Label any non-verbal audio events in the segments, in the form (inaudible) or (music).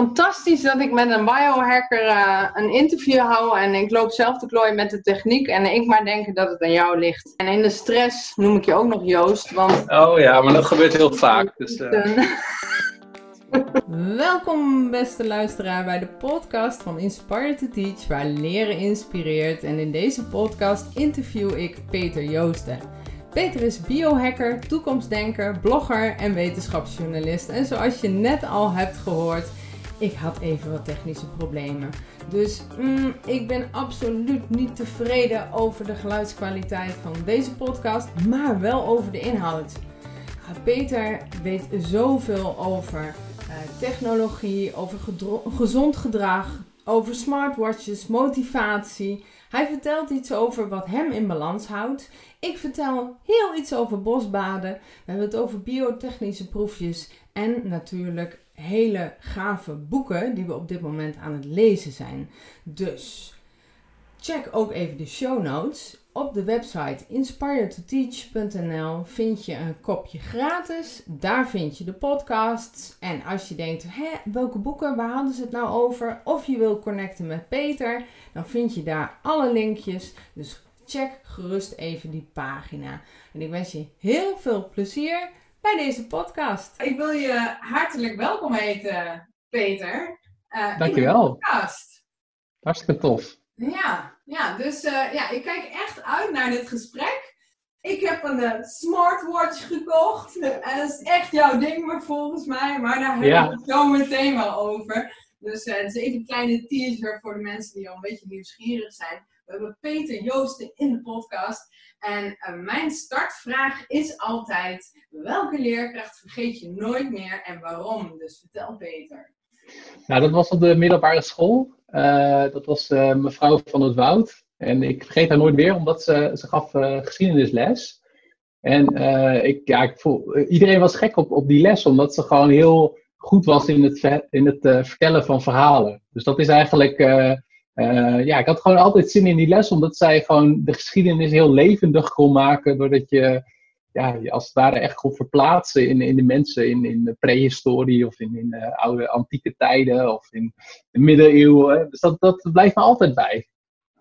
fantastisch dat ik met een biohacker uh, een interview hou en ik loop zelf te klooien met de techniek en ik maar denken dat het aan jou ligt. En in de stress noem ik je ook nog Joost, want... Oh ja, maar dat gebeurt heel vaak. Dus, uh... (laughs) Welkom beste luisteraar bij de podcast van Inspire to Teach, waar leren inspireert. En in deze podcast interview ik Peter Joosten. Peter is biohacker, toekomstdenker, blogger en wetenschapsjournalist. En zoals je net al hebt gehoord, ik had even wat technische problemen. Dus mm, ik ben absoluut niet tevreden over de geluidskwaliteit van deze podcast, maar wel over de inhoud. Peter weet zoveel over uh, technologie, over gezond gedrag, over smartwatches, motivatie. Hij vertelt iets over wat hem in balans houdt. Ik vertel heel iets over bosbaden. We hebben het over biotechnische proefjes en natuurlijk hele gave boeken die we op dit moment aan het lezen zijn. Dus check ook even de show notes. Op de website inspiretoteach.nl vind je een kopje gratis. Daar vind je de podcasts. En als je denkt, hè, welke boeken, waar hadden ze het nou over? Of je wil connecten met Peter, dan vind je daar alle linkjes. Dus check gerust even die pagina. En ik wens je heel veel plezier bij deze podcast. Ik wil je hartelijk welkom heten, Peter. Uh, Dankjewel. In podcast. Hartstikke tof. Ja, ja dus uh, ja, ik kijk echt uit naar dit gesprek. Ik heb een uh, smartwatch gekocht. (laughs) En dat is echt jouw ding maar volgens mij. Maar daar hebben we het zo meteen wel over. Dus uh, het is even een kleine teaser voor de mensen die al een beetje nieuwsgierig zijn. We hebben Peter Joosten in de podcast. En uh, mijn startvraag is altijd: welke leerkracht vergeet je nooit meer en waarom? Dus vertel Peter. Nou, dat was op de middelbare school. Uh, dat was uh, mevrouw van het Woud. En ik vergeet haar nooit meer, omdat ze, ze gaf geschiedenisles. En ik, ja, ik voel, iedereen was gek op, op die les, omdat ze gewoon heel goed was in het, in het vertellen van verhalen. Dus dat is eigenlijk uh, ja, ik had gewoon altijd zin in die les, omdat zij gewoon de geschiedenis heel levendig kon maken. Doordat je ja, je als het ware echt kon verplaatsen in, in de mensen, in, in de prehistorie of in, in uh, oude antieke tijden of in de middeleeuwen. Dus dat, dat blijft me altijd bij.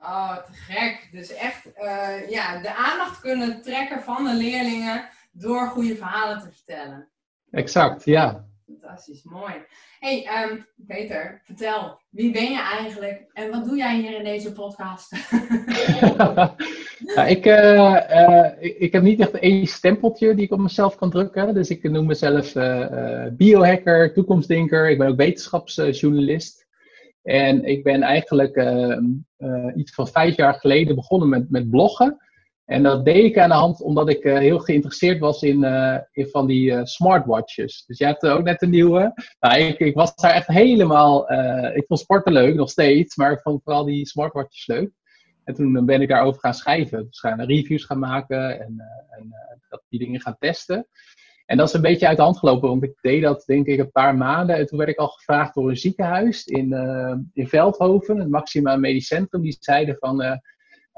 Oh, te gek. Dus echt uh, ja, de aandacht kunnen trekken van de leerlingen door goede verhalen te vertellen. Exact, ja. Fantastisch, mooi. hey, um, Peter, vertel, wie ben je eigenlijk en wat doe jij hier in deze podcast? (laughs) ik, uh, ik, ik, heb niet echt één stempeltje die ik op mezelf kan drukken. Dus ik noem mezelf uh, biohacker, toekomstdenker. Ik ben ook wetenschapsjournalist. En ik ben eigenlijk ehm, iets van vijf jaar geleden begonnen met, met bloggen. En dat deed ik aan de hand omdat ik uh, heel geïnteresseerd was in, uh, in van die uh, smartwatches. Dus jij hebt ook net een nieuwe. Nou, ik, ik was daar echt helemaal. ik vond sporten leuk, nog steeds, maar ik vond vooral die smartwatches leuk. En toen ben ik daarover gaan schrijven. Dus gaan reviews gaan maken en, en dat die dingen gaan testen. En dat is een beetje uit de hand gelopen, want ik deed dat denk ik een paar maanden. En toen werd ik al gevraagd door een ziekenhuis in, in Veldhoven, het Maxima Medisch Centrum. Die zeiden van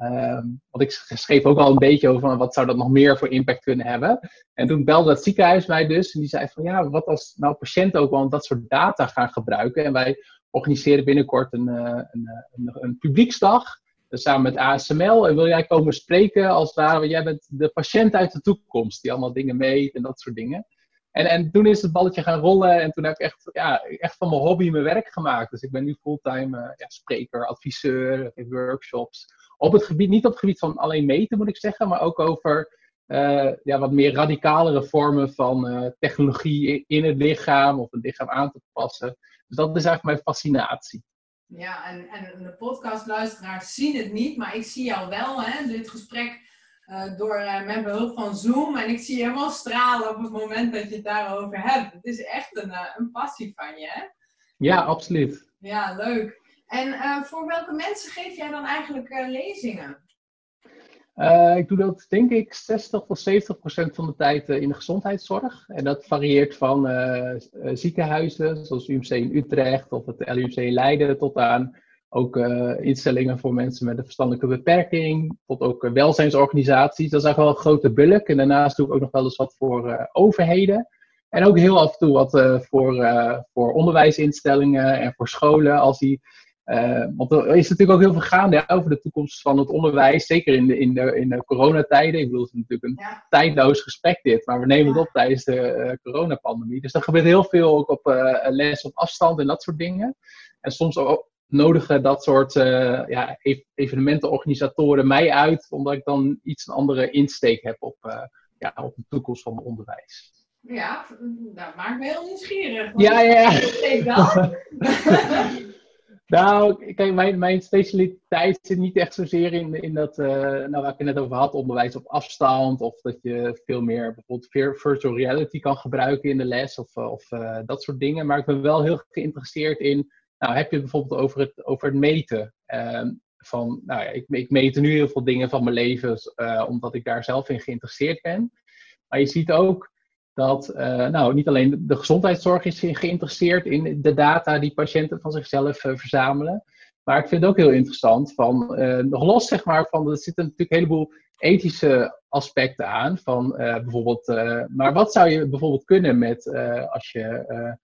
Um, want ik schreef ook al een beetje over wat zou dat nog meer voor impact kunnen hebben. En toen belde het ziekenhuis mij dus en die zei van ja, wat als nou patiënten ook wel dat soort data gaan gebruiken. En wij organiseren binnenkort een, uh, een, een, een, publieksdag dus samen met ASML. En wil jij komen spreken als het jij bent de patiënt uit de toekomst die allemaal dingen meet en dat soort dingen. En, en toen is het balletje gaan rollen en toen heb ik echt, ja, echt van mijn hobby mijn werk gemaakt. Dus ik ben nu fulltime spreker, adviseur, workshops op het gebied, niet op het gebied van alleen meten moet ik zeggen, maar ook over uh, ja, wat meer radicalere vormen van uh, technologie in het lichaam of het lichaam aan te passen. Dus dat is eigenlijk mijn fascinatie. Ja, en, en de podcastluisteraars zien het niet, maar ik zie jou wel, hè, dit gesprek uh, door, met behulp van Zoom. En ik zie je helemaal stralen op het moment dat je het daarover hebt. Het is echt een, een passie van je, hè? Ja, absoluut. Ja, leuk. En uh, voor welke mensen geef jij dan eigenlijk uh, lezingen? Uh, ik doe dat denk ik 60 tot 70 procent van de tijd in de gezondheidszorg. En dat varieert van ziekenhuizen, zoals UMC in Utrecht of het LUMC in Leiden, tot aan ook instellingen voor mensen met een verstandelijke beperking, tot ook welzijnsorganisaties. Dat is eigenlijk wel een grote bulk. En daarnaast doe ik ook nog wel eens wat voor overheden. En ook heel af en toe wat voor, voor onderwijsinstellingen en voor scholen, als die uh, want er is natuurlijk ook heel veel gaande over de toekomst van het onderwijs, zeker in de, in de, in de coronatijden. Ik bedoel, het is natuurlijk een ja. tijdloos gesprek dit, maar we nemen het op tijdens de uh, coronapandemie. Dus er gebeurt heel veel ook op uh, les op afstand en dat soort dingen. En soms ook nodigen dat soort ja, evenementenorganisatoren mij uit, omdat ik dan iets een andere insteek heb op, ja, op de toekomst van het onderwijs. Ja, dat maakt me heel nieuwsgierig. Ja, ja, ja. (laughs) Nou, kijk, mijn, mijn specialiteit zit niet echt zozeer in, in dat, uh, nou, waar ik het net over had, onderwijs op afstand. Of dat je veel meer bijvoorbeeld virtual reality kan gebruiken in de les of, of uh, dat soort dingen. Maar ik ben wel heel geïnteresseerd in, nou, heb je bijvoorbeeld over het, over het meten. Uh, van, nou ja, ik, ik meet nu heel veel dingen van mijn leven, omdat ik daar zelf in geïnteresseerd ben. Maar je ziet ook dat uh, nou, niet alleen de gezondheidszorg is geïnteresseerd in de data die patiënten van zichzelf uh, verzamelen. Maar ik vind het ook heel interessant van, uh, nog los zeg maar, van, er zitten natuurlijk een heleboel ethische aspecten aan. Van bijvoorbeeld, maar wat zou je bijvoorbeeld kunnen met als je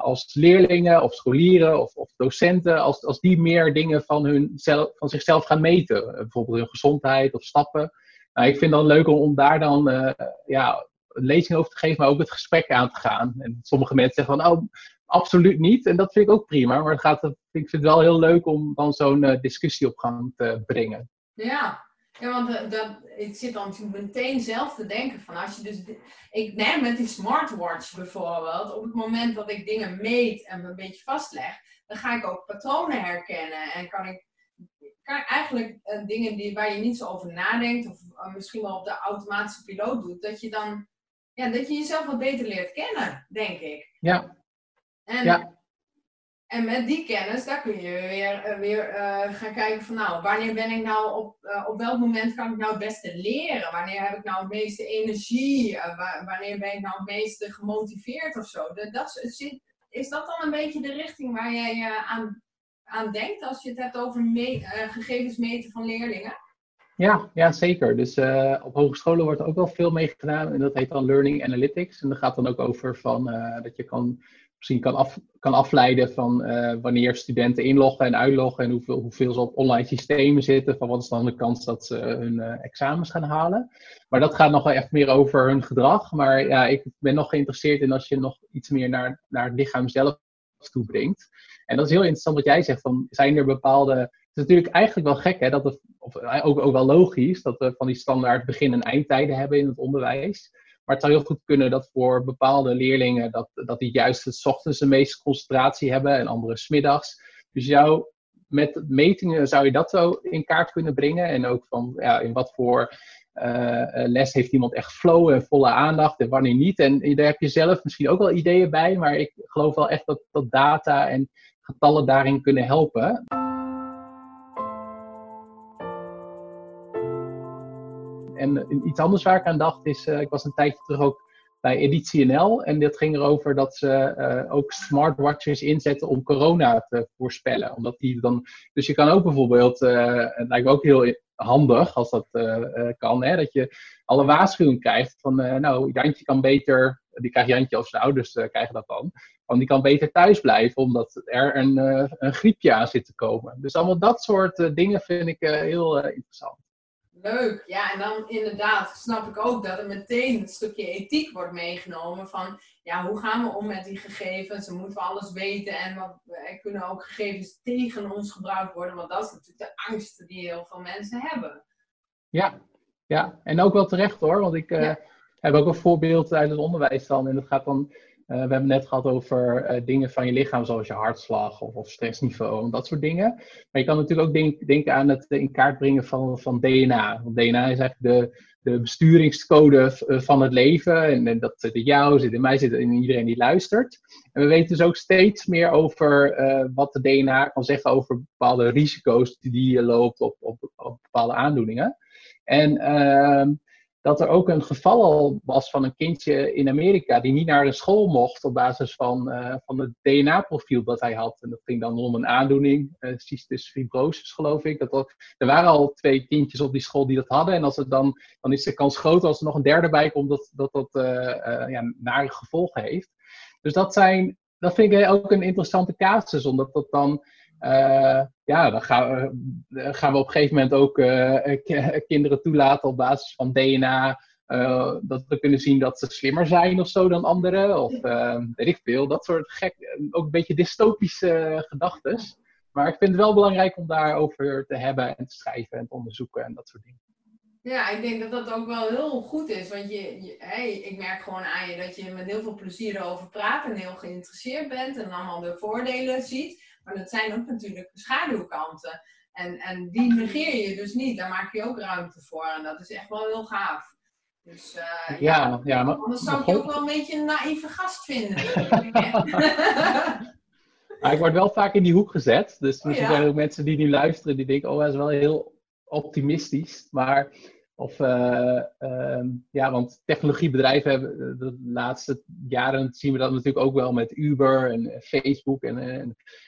als leerlingen of scholieren of, of, docenten, als, als die meer dingen van, hun zelf, van zichzelf gaan meten. bijvoorbeeld hun gezondheid of stappen. Nou, ik vind het dan leuk om, daar dan ja, lezing over te geven, maar ook het gesprek aan te gaan. En sommige mensen zeggen van, oh, absoluut niet. En dat vind ik ook prima. Maar het gaat, ik vind het wel heel leuk om dan zo'n uh, discussie op gang te brengen. Ja, ja, want uh, dat, ik zit dan meteen zelf te denken van als je dus, ik neem met die smartwatch bijvoorbeeld, op het moment dat ik dingen meet en een beetje vastleg, dan ga ik ook patronen herkennen en kan ik kan eigenlijk uh, dingen die, waar je niet zo over nadenkt of misschien wel op de automatische piloot doet, dat je dan ja, dat je jezelf wat beter leert kennen, denk ik. Ja. En, ja. en met die kennis, daar kun je weer, uh, weer uh, gaan kijken van nou, wanneer ben ik nou op, uh, op welk moment kan ik nou het beste leren? Wanneer heb ik nou het meeste energie? wanneer ben ik nou het meeste gemotiveerd of zo? Dat, dat, is dat dan een beetje de richting waar jij aan, aan denkt als je het hebt over me gegevens meten van leerlingen? Ja, ja zeker. Dus uh, op hogescholen wordt er ook wel veel mee gedaan. En dat heet dan Learning Analytics. En dat gaat dan ook over van, uh, dat je kan, misschien kan, af, kan afleiden van uh, wanneer studenten inloggen en uitloggen. En hoeveel, hoeveel ze op online systemen zitten. Van wat is dan de kans dat ze hun examens gaan halen. Maar dat gaat nog wel echt meer over hun gedrag. Maar ja, ik ben nog geïnteresseerd in als je nog iets meer naar, naar het lichaam zelf toe brengt. En dat is heel interessant wat jij zegt. Van, zijn er bepaalde is natuurlijk eigenlijk wel gek, hè, dat of ook, ook wel logisch, dat we van die standaard begin- en eindtijden hebben in het onderwijs. Maar het zou heel goed kunnen dat voor bepaalde leerlingen dat, dat die juist het ochtends de meeste concentratie hebben en andere smiddags. Dus jou, met metingen zou je dat zo in kaart kunnen brengen. En ook van ja, in wat voor uh, les heeft iemand echt flow en volle aandacht en wanneer niet. En daar heb je zelf misschien ook wel ideeën bij, maar ik geloof wel echt dat, dat data en getallen daarin kunnen helpen. En iets anders waar ik aan dacht is, uh, ik was een tijdje terug ook bij Editie NL. En dat ging erover dat ze uh, ook smartwatches inzetten om corona te voorspellen. Omdat die dan, dus je kan ook bijvoorbeeld, uh, het lijkt me ook heel handig als dat kan, hè, dat je alle waarschuwing krijgt van, nou, Jantje kan beter, die krijgt Jantje of zijn ouders krijgen dat dan. Want die kan beter thuis blijven, omdat er een, een griepje aan zit te komen. Dus allemaal dat soort dingen vind ik heel interessant. Leuk, ja, en dan inderdaad snap ik ook dat er meteen een stukje ethiek wordt meegenomen van, ja, hoe gaan we om met die gegevens? Dan moeten we alles weten en wat, er kunnen ook gegevens tegen ons gebruikt worden, want dat is natuurlijk de angst die heel veel mensen hebben. Ja, ja, en ook wel terecht hoor, want ik uh, heb ook een voorbeeld uit het onderwijs dan en dat gaat dan we hebben net gehad over uh, dingen van je lichaam, zoals je hartslag of, of, stressniveau en dat soort dingen. Maar je kan natuurlijk ook denk, denken aan het in kaart brengen van, van DNA. Want DNA is eigenlijk de, de besturingscode van het leven. En, dat zit in jou, zit in mij, zit in iedereen die luistert. En we weten dus ook steeds meer over wat de DNA kan zeggen over bepaalde risico's die je loopt op, op, op bepaalde aandoeningen. En ehm, dat er ook een geval al was van een kindje in Amerika die niet naar een school mocht op basis van, uh, van het DNA-profiel dat hij had. En dat ging dan om een aandoening, uh, cystis fibrosis geloof ik. Dat, er waren al twee kindjes op die school die dat hadden. En als het dan, dan is de kans groot als er nog een derde bij komt dat dat, dat uh, ja, nare gevolgen heeft. Dus dat, zijn, dat vind ik ook een interessante casus, omdat dat dan uh, ja, dan gaan we, eh, gaan we op een gegeven moment ook uh, kinderen toelaten op basis van DNA. dat we kunnen zien dat ze slimmer zijn of zo dan anderen. Of weet ik veel. Dat soort gek, ook een beetje dystopische gedachten. Maar ik vind het wel belangrijk om daarover te hebben en te schrijven en te onderzoeken en dat soort dingen. Ja, ik denk dat dat ook wel heel goed is. Want je, je hey, ik merk gewoon aan je dat je met heel veel plezier erover praat en heel geïnteresseerd bent en allemaal de voordelen ziet. Maar dat zijn ook natuurlijk schaduwkanten. En, en die negeer je dus niet. Daar maak je ook ruimte voor. En dat is echt wel heel gaaf. Dus uh, ja, ja, maar, anders zou ik je ook wel een beetje een naïeve gast vinden. (laughs) (laughs) maar ik word wel vaak in die hoek gezet. Dus er zijn ook mensen die nu luisteren die denken, oh, hij is wel heel optimistisch. Maar of, uh, ja, want technologiebedrijven hebben eh, de laatste jaren zien we dat natuurlijk ook wel met Uber en Facebook en,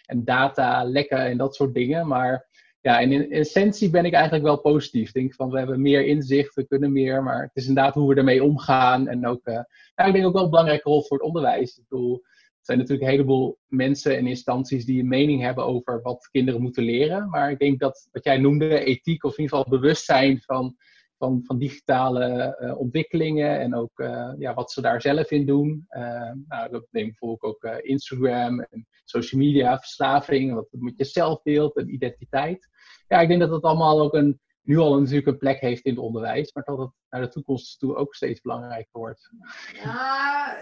en, data lekken en dat soort dingen. Maar ja, in essentie ben ik eigenlijk wel positief. Ik denk van we hebben meer inzicht, we kunnen meer, maar het is inderdaad hoe we ermee omgaan. En ook, uh, ja, ik denk ook wel een belangrijke rol voor het onderwijs. Ik bedoel, er zijn natuurlijk een heleboel mensen en instanties die een mening hebben over wat kinderen moeten leren. Maar ik denk dat wat jij noemde, ethiek of in ieder geval bewustzijn van van, van digitale uh, ontwikkelingen en ook uh, ja, wat ze daar zelf in doen. Uh, nou, dat neem bijvoorbeeld ook Instagram en social media, verslaving, wat met je zelfbeeld en identiteit. Ja, ik denk dat dat allemaal ook een, nu al natuurlijk een plek heeft in het onderwijs, maar dat het naar de toekomst toe ook steeds belangrijker wordt. Ja,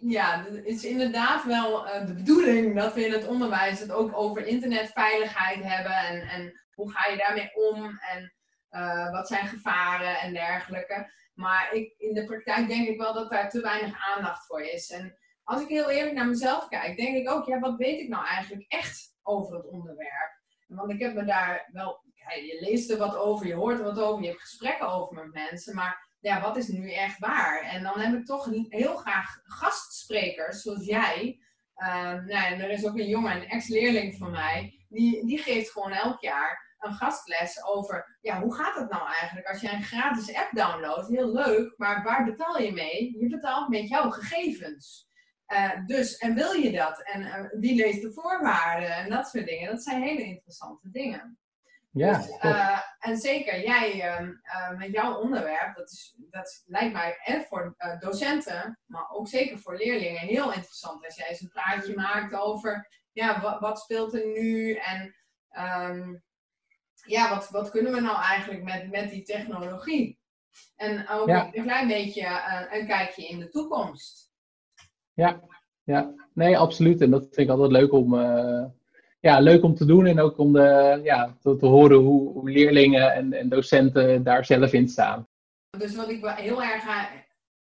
ja het is inderdaad wel de bedoeling dat we in het onderwijs het ook over internetveiligheid hebben en, en hoe ga je daarmee om en uh, wat zijn gevaren en dergelijke. Maar ik, in de praktijk denk ik wel dat daar te weinig aandacht voor is. En als ik heel eerlijk naar mezelf kijk, denk ik ook, ja, wat weet ik nou eigenlijk echt over het onderwerp? Want ik heb me daar wel, je leest er wat over, je hoort er wat over, je hebt gesprekken over met mensen, maar ja, wat is nu echt waar? En dan heb ik toch heel graag gastsprekers, zoals jij. Uh, nou, en er is ook een jongen, een ex-leerling van mij, die, die geeft gewoon elk jaar een gastles over, ja, hoe gaat het nou eigenlijk als je een gratis app downloadt? Heel leuk, maar waar betaal je mee? Je betaalt met jouw gegevens. Uh, dus, en wil je dat? En uh, wie leest de voorwaarden? En dat soort dingen. Dat zijn hele interessante dingen. Ja. Dus, uh, en zeker jij ehm, met jouw onderwerp, dat, is, dat lijkt mij en voor docenten, maar ook zeker voor leerlingen heel interessant. Als jij eens een praatje maakt over, ja, wat, wat speelt er nu? En um, ja, wat, wat kunnen we nou eigenlijk met, met die technologie? En ook een klein beetje uh, een kijkje in de toekomst. Ja, ja, nee, absoluut. En dat vind ik altijd leuk om, uh, ja, leuk om te doen en ook om de, ja, te, te horen hoe, hoe, leerlingen en, en docenten daar zelf in staan. Dus wat ik heel erg eh,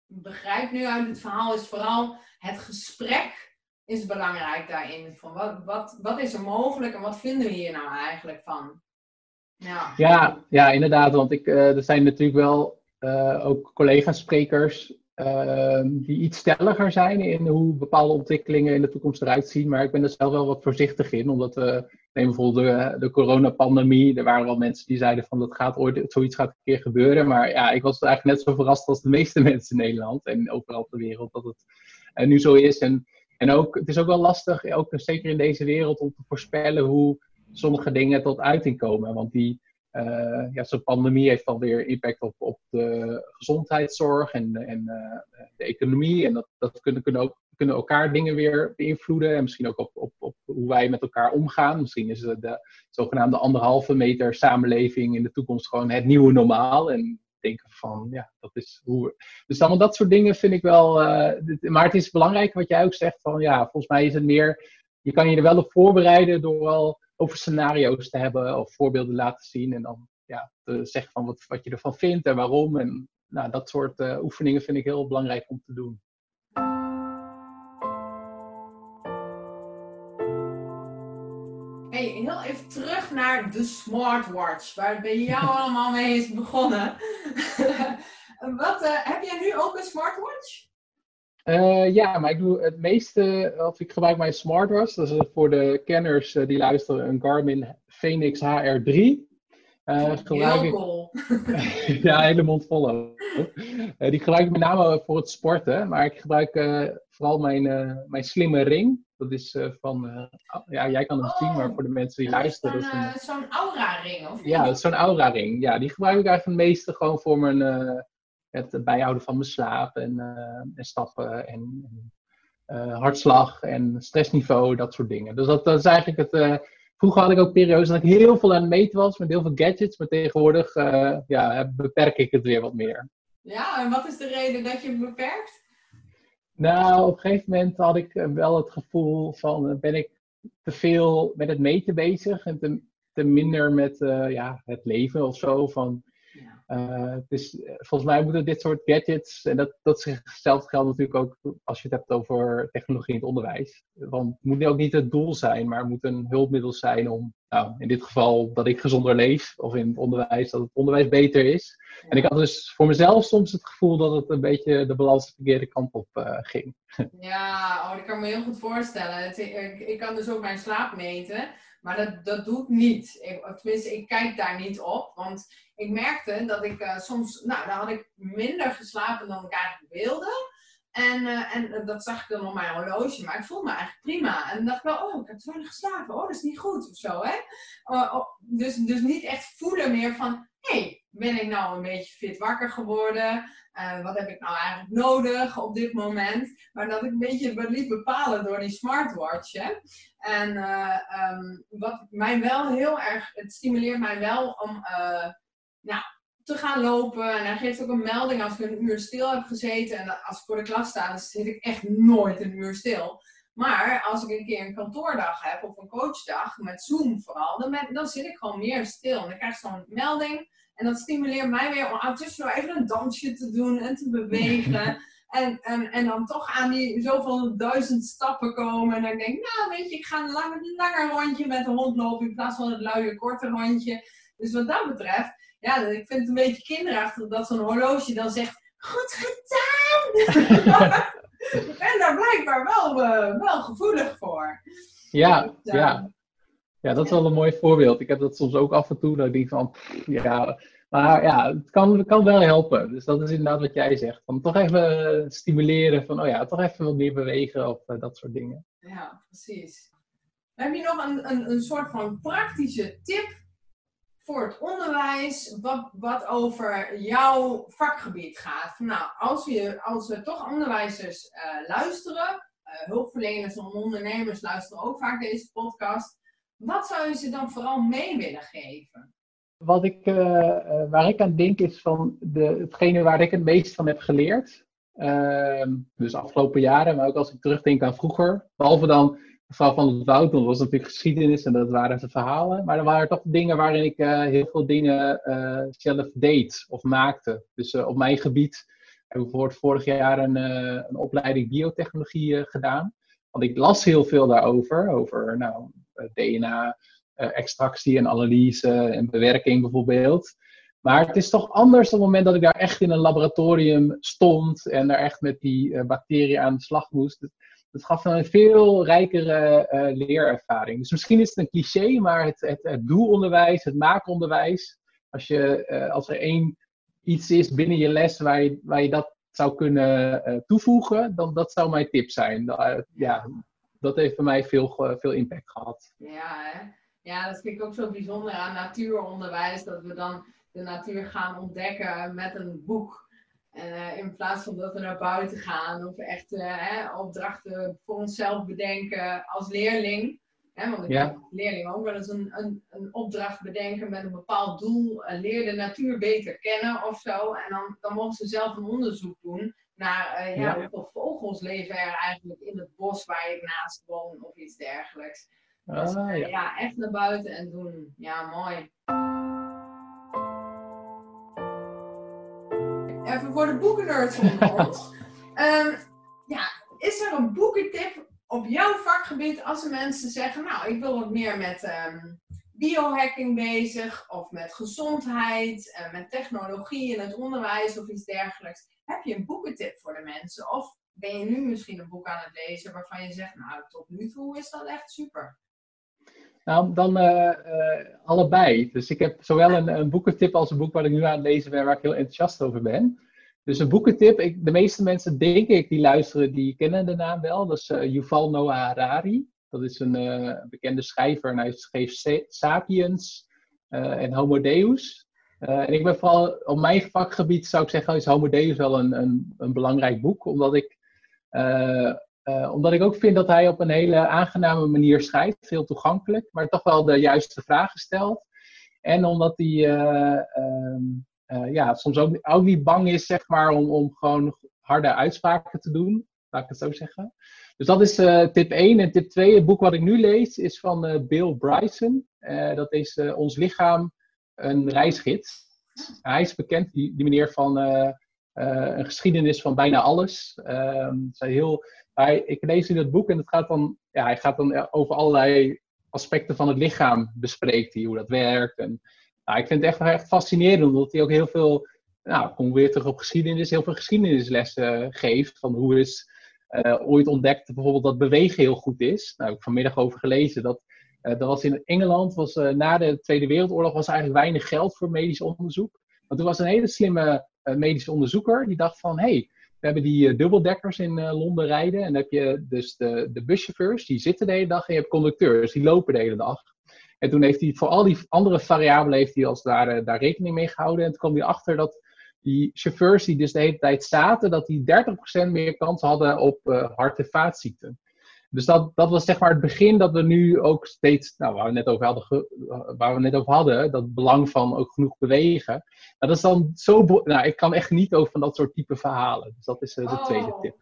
begrijp nu uit het verhaal is vooral het gesprek is belangrijk daarin. Van wat, wat, wat is er mogelijk en wat vinden we hier nou eigenlijk van? Ja, ja, inderdaad. Want ik, uh, er zijn natuurlijk wel uh, ook collega-sprekers uh, die iets stelliger zijn in hoe bepaalde ontwikkelingen in de toekomst eruit zien. Maar ik ben er zelf wel wat voorzichtig in, omdat we neem bijvoorbeeld de, de coronapandemie. Er waren wel mensen die zeiden van dat gaat ooit, zoiets gaat een keer gebeuren. Maar ja, ik was eigenlijk net zo verrast als de meeste (laughs) mensen in Nederland en overal ter wereld dat het nu zo is. En, en ook, het is ook wel lastig, ook zeker in deze wereld, om te voorspellen hoe sommige dingen tot uiting komen. Want die, uh, ja, zo'n pandemie heeft alweer impact op, op de gezondheidszorg en, en uh, de economie. En dat, dat kunnen, kunnen, ook, kunnen elkaar dingen weer beïnvloeden. En misschien ook op, op, op hoe wij met elkaar omgaan. Misschien is de zogenaamde anderhalve meter samenleving in de toekomst gewoon het nieuwe normaal. En denken van, ja, dat is hoe... Dus allemaal dat soort dingen vind ik wel... Uh, maar het is belangrijk wat jij ook zegt van, ja, volgens mij is het meer... Je kan je er wel op voorbereiden door al over scenario's te hebben of voorbeelden laten zien. En dan ja, te zeggen van wat, wat je ervan vindt en waarom. En nou, dat soort uh, oefeningen vind ik heel belangrijk om te doen. Hey, heel even terug naar de smartwatch, waar het bij jou (laughs) allemaal mee is begonnen. (laughs) wat, heb jij nu ook een smartwatch? Ja, maar ik doe het meeste, of ik gebruik mijn smartwatch. Dat is voor de kenners die luisteren, een Garmin Phoenix HR3. Uh, gebruik cool. (laughs) ja, hele mond vol die gebruik ik met name voor het sporten, maar ik gebruik vooral mijn, mijn slimme ring. Dat is van, ja, jij kan hem zien, maar voor de mensen die luisteren. Zo'n een... zo Aura-ring, of Ja, zo'n Aura-ring. Ja, die gebruik ik eigenlijk het meeste gewoon voor mijn, het bijhouden van mijn slaap en, en stappen en, en hartslag en stressniveau, dat soort dingen. Dus dat, dat is eigenlijk het Vroeger had ik ook periodes dat ik heel veel aan het meten was met heel veel gadgets, maar tegenwoordig ja, beperk ik het weer wat meer. Ja, en wat is de reden dat je het beperkt? Nou, op een gegeven moment had ik eh, wel het gevoel van, eh, ben ik te veel met het meten bezig en te, te minder met uh, ja, het leven of zo. Van, uh, dus volgens mij moeten dit soort gadgets, en dat, dat hetzelfde geldt natuurlijk ook als je het hebt over technologie in het onderwijs. Want het moet ook niet het doel zijn, maar het moet een hulpmiddel zijn om, nou, in dit geval dat ik gezonder leef, of in het onderwijs, dat het onderwijs beter is. En ik had dus voor mezelf soms het gevoel dat het een beetje de balans de verkeerde kant op uh, ging. (laughs) Ja, oh, dat kan me heel goed voorstellen. ik, ik kan dus ook mijn slaap meten. Maar dat, dat doe ik niet. Ik, tenminste, ik kijk daar niet op. Want ik merkte dat ik uh, soms, nou, dan had ik minder geslapen dan ik eigenlijk wilde. En, uh, en dat zag ik dan op mijn horloge, maar ik voelde me eigenlijk prima. En dan dacht ik wel, oh, ik heb te weinig geslapen. Oh, dat is niet goed of zo, hè. Uh, oh, dus, dus niet echt voelen meer van, hé, hey, ben ik nou een beetje fit wakker geworden? Uh, wat heb ik nou eigenlijk nodig op dit moment? Maar dat ik een beetje liet bepalen door die smartwatch. En um, wat mij wel heel erg, het stimuleert mij wel om nou, te gaan lopen. En hij geeft ook een melding als ik een uur stil heb gezeten. En als ik voor de klas sta, dan zit ik echt nooit een uur stil. Maar als ik een keer een kantoordag heb of een coachdag, met Zoom vooral, dan, ben, dan zit ik gewoon meer stil. En dan krijg ik zo'n melding. En dat stimuleert mij weer om tussendoor even een dansje te doen en te bewegen. (laughs) En, en, en dan toch aan die zoveel duizend stappen komen. En dan denk ik, nou weet je, ik ga een langer, langer rondje met de hond lopen in plaats van het luie korte rondje. Dus wat dat betreft, ja, ik vind het een beetje kinderachtig dat zo'n horloge dan zegt, goed gedaan! (laughs) ik ben daar blijkbaar wel, uh, wel gevoelig voor. Ja, dus, uh, ja. Ja, dat is wel een mooi voorbeeld. Ik heb dat soms ook af en toe, dat ik denk van, ja, maar ja, het kan, kan wel helpen. Dus dat is inderdaad wat jij zegt. Van toch even stimuleren van, oh ja, toch even wat meer bewegen of uh, dat soort dingen. Ja, precies. Heb je nog een, een, een soort van praktische tip voor het onderwijs, wat, wat over jouw vakgebied gaat? nou, als we, als we toch onderwijzers uh, luisteren, uh, hulpverleners en ondernemers luisteren ook vaak deze podcast. Wat zou je ze dan vooral mee willen geven? Wat ik, uh, waar ik aan denk is van de, hetgene waar ik het meest van heb geleerd. Uh, dus afgelopen jaren, maar ook als ik terugdenk aan vroeger. Behalve dan mevrouw van het Woud, was natuurlijk geschiedenis en dat waren de verhalen. Maar er waren toch dingen waarin ik uh, heel veel dingen zelf deed of maakte. Dus op mijn gebied heb ik bijvoorbeeld vorig jaar een, een opleiding biotechnologie gedaan. Want ik las heel veel daarover, over nou, DNA-extractie en analyse en bewerking bijvoorbeeld. Maar het is toch anders op het moment dat ik daar echt in een laboratorium stond en daar echt met die bacteriën aan de slag moest. Het, gaf een veel rijkere uh, leerervaring. Dus misschien is het een cliché, maar het, het, doelonderwijs, het maakonderwijs, als, je, uh, als er één iets is binnen je les waar je, waar je dat zou kunnen toevoegen, dan dat zou mijn tip zijn. ja, dat heeft bij mij veel, veel impact gehad. Ja, hè? ja, dat vind ik ook zo bijzonder aan natuuronderwijs, dat we dan de natuur gaan ontdekken met een boek. Uh, in plaats van dat we naar buiten gaan of echt uh, hè, opdrachten voor onszelf bedenken als leerling. Hè, want ik ja. heb leerling ook wel eens een, een, een, opdracht bedenken met een bepaald doel. Uh, leer de natuur beter kennen of zo. En dan, dan mogen ze zelf een onderzoek doen naar uh, ja, hoeveel vogels leven er eigenlijk in het bos waar ik naast woon of iets dergelijks. Dus, ah, ja. ja. echt naar buiten en doen. Ja, mooi. Even voor de boekennerds onder ons. um, ja, is er een boekentip op jouw vakgebied als er mensen zeggen, nou, ik wil wat meer met, um, biohacking bezig of met gezondheid, en met technologie in het onderwijs of iets dergelijks. Heb je een boekentip voor de mensen? Of ben je nu misschien een boek aan het lezen waarvan je zegt, nou tot nu toe is dat echt super? Nou, dan uh, allebei. Dus ik heb zowel een, een, boekentip als een boek waar ik nu aan het lezen ben, waar ik heel enthousiast over ben. Dus een boekentip, ik, de meeste mensen, denk ik, die luisteren, die kennen de naam wel. Dat is uh, Yuval Noah Harari. Dat is een bekende schrijver en hij schreef Sapiens en Homo Deus. en ik ben vooral, op mijn vakgebied zou ik zeggen, is Homo Deus wel een, een, een belangrijk boek. Omdat ik omdat ik ook vind dat hij op een hele aangename manier schrijft, heel toegankelijk, maar toch wel de juiste vragen stelt. En omdat hij uh, uh, ja, soms ook, ook, niet bang is, zeg maar, om, om gewoon harde uitspraken te doen, laat ik het zo zeggen. Dus dat is tip 1. En tip 2, het boek wat ik nu lees, is van Bill Bryson. dat is Ons Lichaam, een reisgids. Hij is bekend, die, die meneer van een geschiedenis van bijna alles. Uh, heel hij, ik lees in het boek en het gaat dan, ja, hij gaat dan over allerlei aspecten van het lichaam bespreekt hij, hoe dat werkt. En, nou, ik vind het echt, echt fascinerend, omdat hij ook heel veel, nou, kom weer terug op geschiedenis, heel veel geschiedenislessen geeft. Van hoe is uh, ooit ontdekt bijvoorbeeld dat bewegen heel goed is. Nou, heb ik vanmiddag over gelezen dat uh, was in Engeland, was, na de Tweede Wereldoorlog, was eigenlijk weinig geld voor medisch onderzoek. Maar toen was een hele slimme medische onderzoeker die dacht van, hé, hey, we hebben die dubbeldekkers in Londen rijden. En dan heb je dus de, de buschauffeurs, die zitten de hele dag. En je hebt conducteurs, die lopen de hele dag. En toen heeft hij voor al die andere variabelen heeft hij als daar, daar rekening mee gehouden. En toen kwam hij achter dat die chauffeurs die dus de hele tijd zaten, dat die 30% meer kans hadden op uh, hart- en vaatziekten. Dus dat, dat was zeg maar het begin dat we nu ook steeds, nou, waar we net over hadden, waar we net over hadden dat belang van ook genoeg bewegen. Nou, dat is dan zo, nou, ik kan echt niet over van dat soort type verhalen. Dus dat is uh, de oh, tweede tip.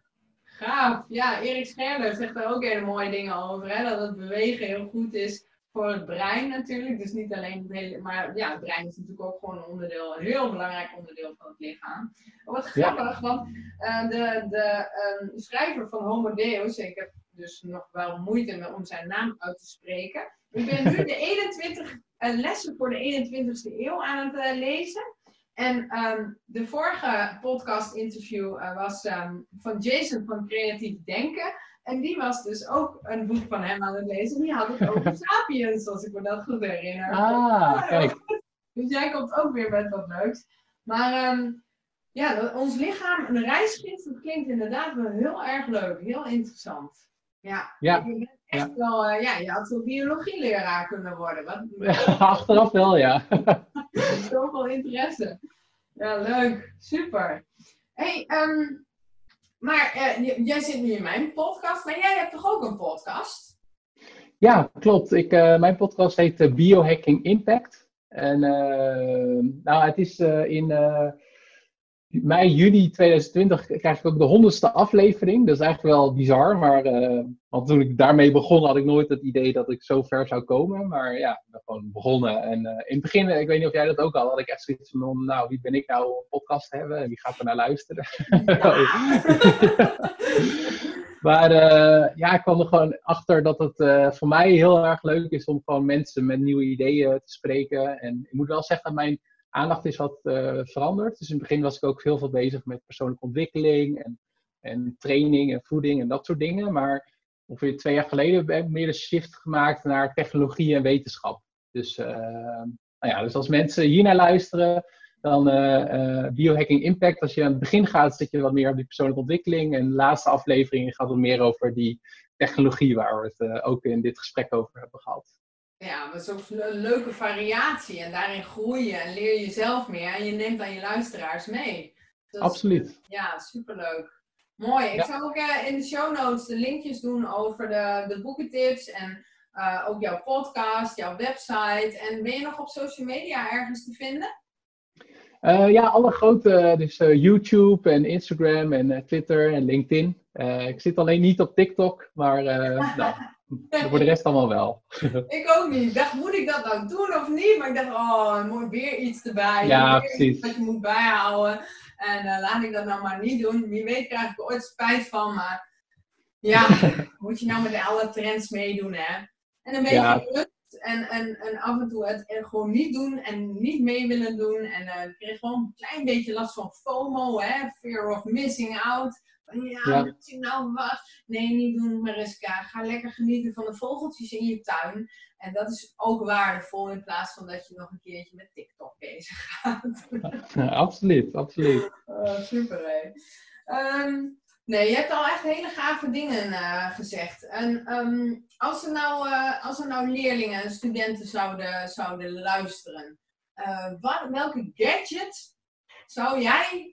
Gaaf. Ja, Erik Scherler zegt daar ook hele mooie dingen over. Hè? Dat het bewegen heel goed is voor het brein natuurlijk. Dus niet alleen het hele, maar ja, het brein is natuurlijk ook gewoon een onderdeel, een heel belangrijk onderdeel van het lichaam. Wat grappig, want uh, de, de um, schrijver van Homo Deus, ik heb dus nog wel moeite om zijn naam uit te spreken. Ik ben nu de 21 uh, lessen voor de 21ste eeuw aan het uh, lezen. En um, de vorige podcast-interview uh, was um, van Jason van Creatief Denken. En die was dus ook een boek van hem aan het lezen. Die had het (laughs) over Sapiens, als ik me dat goed herinner. Ah, kijk. Dus jij komt ook weer met wat leuks. Maar um, ja, ons lichaam, een reisgids, dat klinkt inderdaad wel heel erg leuk. Heel interessant. Ja, ja. echt wel, uh, ja, je had zo biologieleraar kunnen worden. Wat... (laughs) Achteraf wel, ja. (laughs) Zoveel interesse. Ja, leuk. Super. hey, um, maar uh, jij zit nu in mijn podcast, maar jij hebt toch ook een podcast? Ja, klopt. Ik, uh, mijn podcast heet Biohacking Impact. En nou, het is in mei, juni 2020 krijg ik ook de honderdste aflevering. Dat is eigenlijk wel bizar, maar uh, want toen ik daarmee begon had ik nooit het idee dat ik zo ver zou komen. Maar ja, ik ben gewoon begonnen. En uh, in het begin, ik weet niet of jij dat ook al had, ik echt zoiets van, nou, wie ben ik nou om een podcast te hebben en wie gaat er naar luisteren? (laughs) maar uh, ja, ik kwam er gewoon achter dat het voor mij heel erg leuk is om gewoon mensen met nieuwe ideeën te spreken. En ik moet wel zeggen, mijn aandacht is wat uh, veranderd. Dus in het begin was ik ook heel veel bezig met persoonlijke ontwikkeling en, en training en voeding en dat soort dingen. Maar ongeveer twee jaar geleden heb ik meer een shift gemaakt naar technologie en wetenschap. Dus, uh, nou ja, dus als mensen hier naar luisteren, dan uh, Biohacking Impact. Als je aan het begin gaat, zit je wat meer op die persoonlijke ontwikkeling. En de laatste aflevering gaat wat meer over die technologie waar we het ook in dit gesprek over hebben gehad. Ja, dat is ook een leuke variatie. En daarin groeien en leer je zelf meer. En je neemt aan je luisteraars mee. Absoluut. ja, superleuk. Mooi. Ik zou ook uh, in de show notes de linkjes doen over de, de boekentips. En uh, ook jouw podcast, jouw website. En ben je nog op social media ergens te vinden? Uh, ja, alle grote, dus YouTube en Instagram en Twitter en LinkedIn. ik zit alleen niet op TikTok, maar (laughs) nou, voor de rest allemaal wel. (laughs) ik ook niet. Ik dacht, moet ik dat nou doen of niet? Maar ik dacht, oh, er moet weer iets erbij. Ja, precies. Dat je moet bijhouden. En uh, laat ik dat nou maar niet doen. Wie weet krijg ik er ooit spijt van. Maar ja, (laughs) moet je nou met alle trends meedoen, hè? En een beetje ja. En, en, en af en toe het gewoon niet doen en niet mee willen doen. En uh, ik kreeg gewoon een klein beetje last van FOMO, hè? fear of missing out. Ja, ja. moet je nou wat? Nee, niet doen, Mariska. Ga lekker genieten van de vogeltjes in je tuin. En dat is ook waardevol in plaats van dat je nog een keertje met TikTok bezig gaat. (laughs) Ja, absoluut, absoluut. Uh, super, hè. Ehm, nee, je hebt al echt hele gave dingen uh, gezegd. En um, als, er nou, uh, als er nou leerlingen en studenten zouden, zouden luisteren, wat, welke gadget zou jij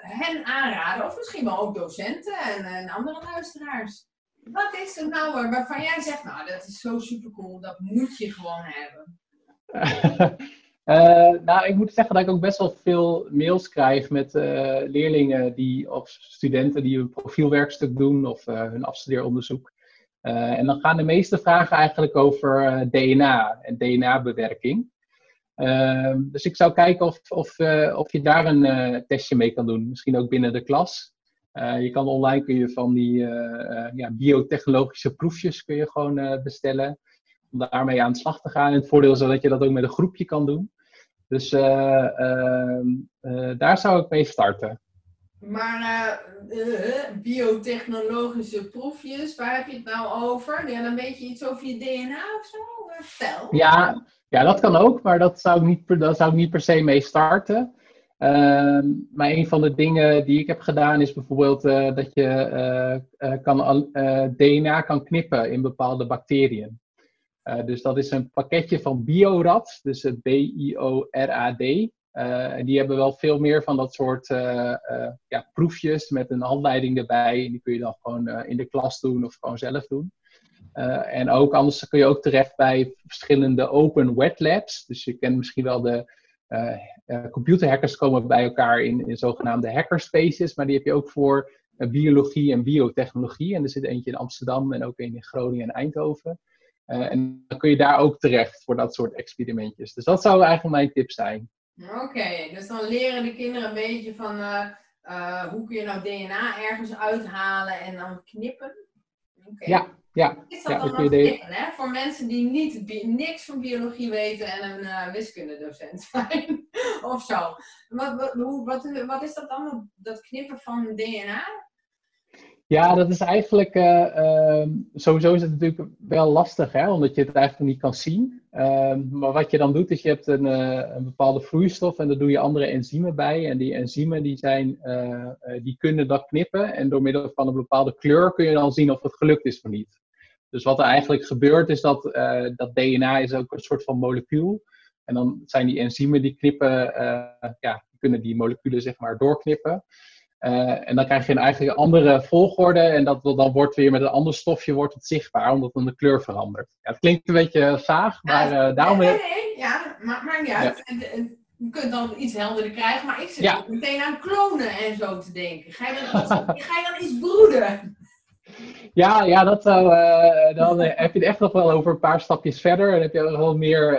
hen aanraden? Of misschien wel ook docenten en, en andere luisteraars? Wat is er nou waarvan jij zegt, nou dat is zo super cool, dat moet je gewoon hebben? (laughs) Nou, ik moet zeggen dat ik ook best wel veel mails krijg met leerlingen die, of studenten die een profielwerkstuk doen of hun afstudeeronderzoek. en dan gaan de meeste vragen eigenlijk over DNA en DNA-bewerking. Ehm, dus ik zou kijken of, of, of je daar een testje mee kan doen, misschien ook binnen de klas. je kan online kun je van die ja, biotechnologische proefjes kun je gewoon bestellen om daarmee aan de slag te gaan. En het voordeel is dat je dat ook met een groepje kan doen. Dus uh, daar zou ik mee starten. Maar biotechnologische proefjes, waar heb je het nou over? Ja, dan weet je iets over je DNA of zo? Vertel. Ja, ja, dat kan ook, maar dat zou ik niet, dat zou ik niet per se mee starten. Ehm, maar een van de dingen die ik heb gedaan is bijvoorbeeld dat je kan, DNA kan knippen in bepaalde bacteriën. Dus dat is een pakketje van Biorad, dus het B-I-O-R-A-D. En die hebben wel veel meer van dat soort ja, proefjes met een handleiding erbij. En die kun je dan gewoon in de klas doen of gewoon zelf doen. En ook anders kun je ook terecht bij verschillende open wet labs. Dus je kent misschien wel de computerhackers komen bij elkaar in, in zogenaamde hackerspaces. Maar die heb je ook voor biologie en biotechnologie. En er zit eentje in Amsterdam en ook een in Groningen en Eindhoven. En dan kun je daar ook terecht voor dat soort experimentjes. Dus dat zou eigenlijk mijn tip zijn. Oké, dus dan leren de kinderen een beetje van hoe kun je nou DNA ergens uithalen en dan knippen? Okay. Ja, ja. Is dat ja, dan ook knippen, hè? Voor mensen die niet, niks van biologie weten en een wiskundedocent (laughs) zijn of zo. Wat, wat, hoe, wat, wat is dat dan, dat knippen van DNA? Ja, dat is eigenlijk, uh, uh, sowieso is het natuurlijk wel lastig, hè, omdat je het eigenlijk niet kan zien. Uh, maar wat je dan doet, is je hebt een, uh, een bepaalde vloeistof en daar doe je andere enzymen bij. En die enzymen die zijn, uh, die kunnen dat knippen en door middel van een bepaalde kleur kun je dan zien of het gelukt is of niet. Dus wat er eigenlijk gebeurt is dat, dat DNA is ook een soort van molecuul. En dan zijn die enzymen die knippen, ja, kunnen die moleculen zeg maar doorknippen. Uh, en dan krijg je een eigenlijk andere volgorde en dat, dan wordt weer met een ander stofje wordt het zichtbaar, omdat dan de kleur verandert. Ja, het klinkt een beetje vaag, maar uh, daarom... Nee, nee, ja, maar maakt niet uit. Je kunt dan iets helderder krijgen, maar ik zit ja. meteen aan klonen en zo te denken. Ga je dan, (laughs) ga je dan iets broeden? Ja, ja dat uh, dan heb je het echt nog wel over een paar stapjes verder. En heb je wel meer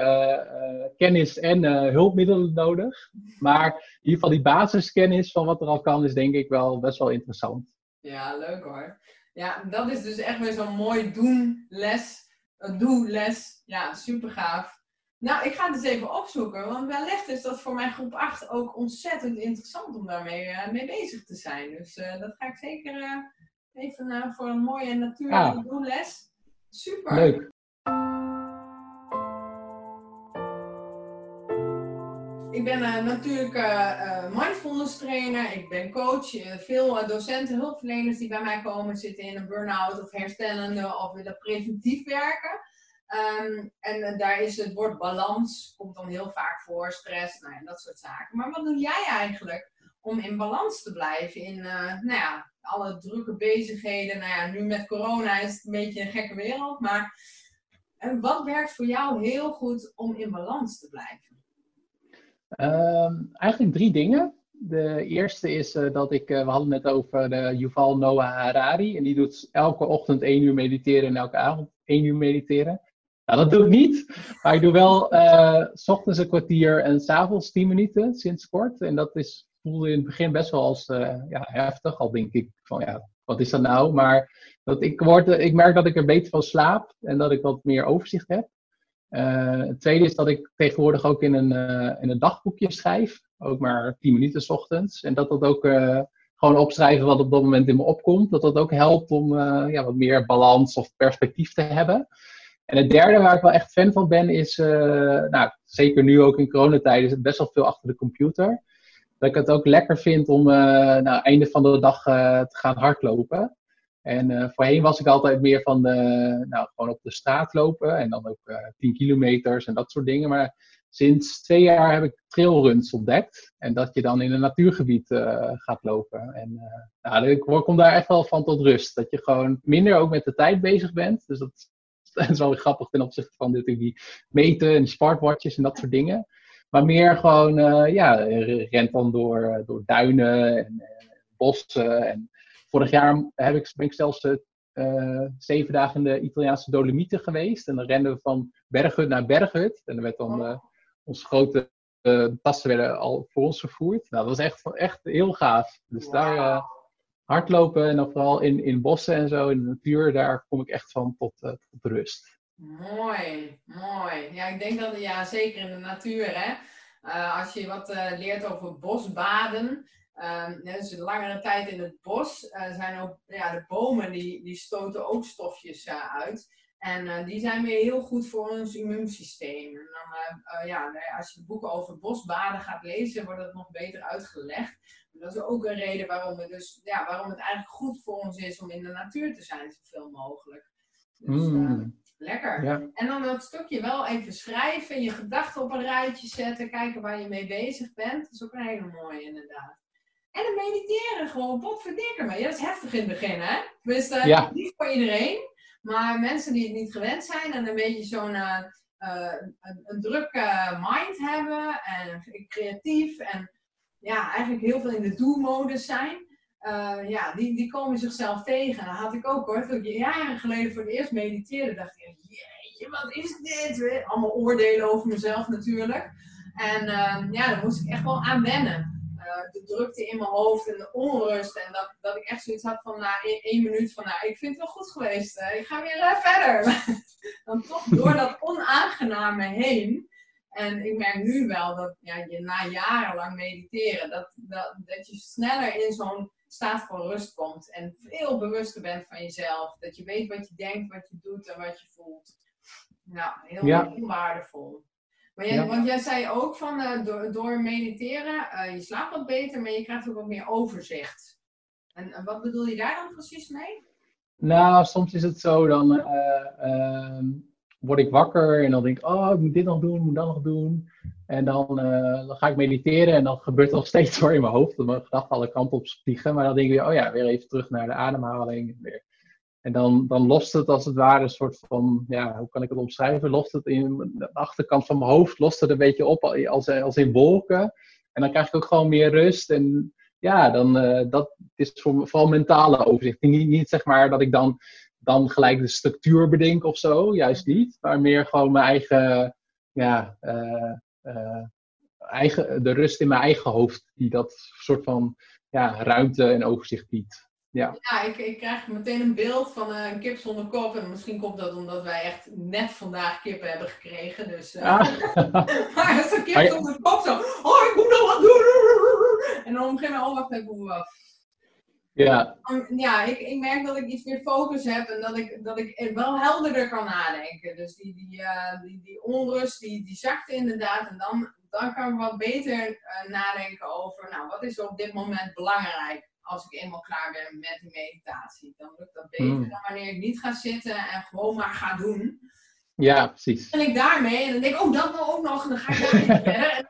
kennis en hulpmiddelen nodig. Maar in ieder geval die basiskennis van wat er al kan, is denk ik wel best wel interessant. Ja, leuk hoor. Ja, dat is dus echt weer zo'n mooi doen-les. Doe-les. Ja, super gaaf. Nou, ik ga het eens even opzoeken, want wellicht is dat voor mijn groep 8 ook ontzettend interessant om daarmee mee bezig te zijn. Dus dat ga ik zeker Even uh, voor een mooie natuurlijke ah. doelles. Super. Leuk. Ik ben uh, natuurlijk uh, mindfulness trainer, ik ben coach. veel docenten, hulpverleners die bij mij komen zitten in een burn-out of herstellende of willen preventief werken. Um, en daar is het woord balans, komt dan heel vaak voor, stress, nou, en dat soort zaken. Maar wat doe jij eigenlijk om in balans te blijven in, nou ja, alle drukke bezigheden. Nou ja, nu met corona is het een beetje een gekke wereld. Maar en wat werkt voor jou heel goed om in balans te blijven? Um, eigenlijk drie dingen. De eerste is uh, dat ik, uh, we hadden het over de Yuval Noah Harari. En die doet elke ochtend één uur mediteren en elke avond één uur mediteren. Nou, dat doe ik niet. Maar ik doe wel uh, s ochtends een kwartier en s'avonds tien minuten sinds kort. En dat is voelde in het begin best wel als uh, ja, heftig. Al denk ik van ja, wat is dat nou? Maar dat ik, word, ik merk dat ik er beter van slaap en dat ik wat meer overzicht heb. het tweede is dat ik tegenwoordig ook in een, in een dagboekje schrijf. Ook maar 10 minuten s ochtends. En dat dat ook gewoon opschrijven wat op dat moment in me opkomt. Dat dat ook helpt om ja, wat meer balans of perspectief te hebben. En het derde waar ik wel echt fan van ben is, nou, zeker nu ook in coronatijd, is het best wel veel achter de computer dat ik het ook lekker vind om uh, nou, einde van de dag uh, te gaan hardlopen. En uh, voorheen was ik altijd meer van de, nou, gewoon op de straat lopen en dan ook 10 kilometers en dat soort dingen. Maar sinds twee jaar heb ik trailruns ontdekt. En dat je dan in een natuurgebied gaat lopen. En nou, ik kom daar echt wel van tot rust. Dat je gewoon minder ook met de tijd bezig bent. Dus dat, is (laughs) wel grappig ten opzichte van die meten en smartwatches en dat soort dingen. Maar meer gewoon, uh, ja, rent dan door, eh, door duinen en, bossen. En vorig jaar heb ik, ben ik zelfs uh, zeven dagen in de Italiaanse Dolomieten geweest. En dan renden we van berghut naar berghut. En dan werd dan uh, onze grote tassen werden al voor ons vervoerd. Nou, dat was echt, echt heel gaaf. Dus daar hardlopen en dan vooral in, in bossen en zo, in de natuur, daar kom ik echt van tot, tot rust. Mooi, mooi. Ja, ik denk dat, ja, zeker in de natuur, hè. Uh, als je wat uh, leert over bosbaden, um, dus langere tijd in het bos, uh, zijn ook, ja, de bomen die, die stoten ook stofjes uit. En die zijn weer heel goed voor ons immuunsysteem. En dan, ja, nou als je boeken over bosbaden gaat lezen, wordt het nog beter uitgelegd. dat is ook een reden waarom het, dus, ja, waarom het eigenlijk goed voor ons is om in de natuur te zijn, zoveel mogelijk. Dus, mm. Lekker. Ja. En dan dat stukje wel even schrijven, je gedachten op een rijtje zetten, kijken waar je mee bezig bent. Dat is ook een hele mooie, inderdaad. En dan mediteren gewoon, pot verdikken. Maar dat is heftig in het begin, hè? Tenminste, ja. niet voor iedereen. Maar mensen die het niet gewend zijn en een beetje zo'n uh, een, een drukke mind hebben en creatief en ja, eigenlijk heel veel in de do-modus zijn. Uh, ja, die, die komen zichzelf tegen. Dat had ik ook hoor. Toen ik jaren geleden voor het eerst mediteerde, dacht ik, jeetje, wat is dit? Allemaal oordelen over mezelf natuurlijk. En uh, ja, daar moest ik echt wel aan wennen. Uh, de drukte in mijn hoofd en de onrust. En dat, dat ik echt zoiets had van na één, één minuut van, nou, ik vind het wel goed geweest. ik ga weer verder. (laughs) Dan toch door dat onaangename heen. En ik merk nu wel dat ja, je na jarenlang mediteren, dat, dat, dat je sneller in zo'n staat van rust komt. En veel bewuster bent van jezelf. Dat je weet wat je denkt, wat je doet en wat je voelt. Nou, heel, waardevol. Maar jij, Want jij zei ook van uh, door, door, mediteren, uh, je slaapt wat beter, maar je krijgt ook wat meer overzicht. En, wat bedoel je daar dan precies mee? Nou, soms is het zo, dan uh, word ik wakker en dan denk ik, oh, ik moet dit nog doen, ik moet dat nog doen. En dan, uh, dan ga ik mediteren en dan gebeurt er nog steeds door in mijn hoofd. Dat mijn gedachten alle kanten op vliegen. Maar dan denk ik weer, oh ja, weer even terug naar de ademhaling. Weer. En dan, dan lost het als het ware een soort van, ja, hoe kan ik het omschrijven? Lost het in de achterkant van mijn hoofd, lost het een beetje op als, als in wolken. En dan krijg ik ook gewoon meer rust. En ja, dan, uh, dat is voor, vooral mentale overzicht. Niet, niet zeg maar dat ik dan, dan gelijk de structuur bedenk of zo, juist niet. Maar meer gewoon mijn eigen, ja, uh, uh, eigen, de rust in mijn eigen hoofd, die dat soort van ja, ruimte en overzicht biedt. Ja, ja ik, ik krijg meteen een beeld van uh, een kip zonder kop. En misschien komt dat omdat wij echt net vandaag kippen hebben gekregen. Dus, uh, ah. (laughs) maar een kip zonder kop zo, oh ik moet nog wat doen. En dan op een gegeven moment, oh wacht even, wat. Ja, ja ik, ik merk dat ik iets meer focus heb en dat ik, dat ik wel helderder kan nadenken. Dus die, die, uh, die, die onrust, die, die zakte inderdaad. En dan, dan kan ik wat beter uh, nadenken over, nou, wat is op dit moment belangrijk als ik eenmaal klaar ben met die meditatie. Dan lukt dat beter hmm. dan wanneer ik niet ga zitten en gewoon maar ga doen. Ja, precies. En ik daarmee en dan denk ik, oh, dat nou ook nog. En dan ga ik daar verder. En,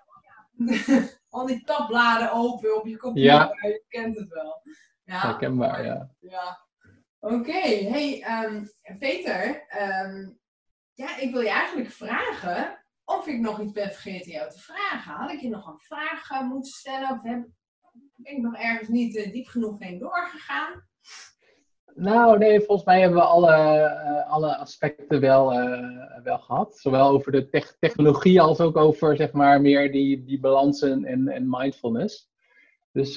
(laughs) al die tabbladen open op je computer. Ja. Je kent het wel. Ja, Herkenbaar, ja. ja. Oké, hey um, Peter, um, ja, ik wil je eigenlijk vragen of ik nog iets ben vergeten jou te vragen. Had ik je nog een vraag uh, moeten stellen of heb, ben ik nog ergens niet uh, diep genoeg heen doorgegaan? Nou, nee, volgens mij hebben we alle, uh, alle aspecten wel, wel gehad. Zowel over de te technologie als ook over zeg maar, meer die, die balans en, en mindfulness. Dus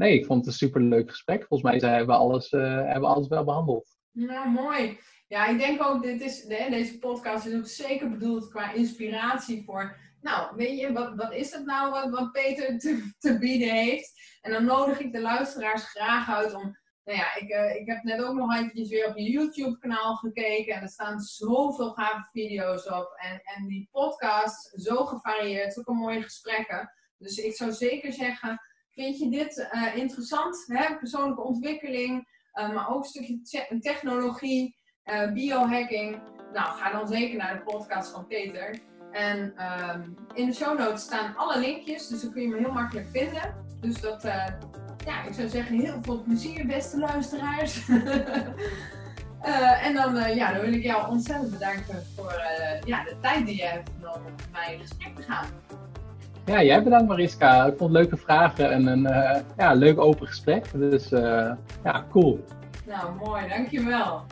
nee, ik vond het een superleuk gesprek. Volgens mij hebben we alles, uh, hebben we alles wel behandeld. Nou, mooi. Ja, ik denk ook, dit is, deze podcast is ook zeker bedoeld qua inspiratie voor nou, weet je, wat, wat is het nou wat, Peter te, te, bieden heeft? En dan nodig ik de luisteraars graag uit om. Nou ja, ik, uh, ik heb net ook nog eventjes weer op je YouTube-kanaal gekeken. En er staan zoveel gave video's op. En, en die podcast, zo gevarieerd, zulke mooie gesprekken. Dus ik zou zeker zeggen, vind je dit uh, interessant? Hè? Persoonlijke ontwikkeling, uh, maar ook een stukje technologie, biohacking. Nou, ga dan zeker naar de podcast van Peter. En um, in de show notes staan alle linkjes, dus dan kun je me heel makkelijk vinden. Dus dat, uh, ja, ik zou zeggen, heel veel plezier, beste luisteraars. uh, (laughs) en dan, uh, ja, dan wil ik jou ontzettend bedanken voor ja, de tijd die je hebt genomen om met mij in gesprek te gaan. Ja, jij bedankt Mariska. Ik vond leuke vragen en een ja, leuk open gesprek. Dus ja, cool. Nou, mooi. Dankjewel.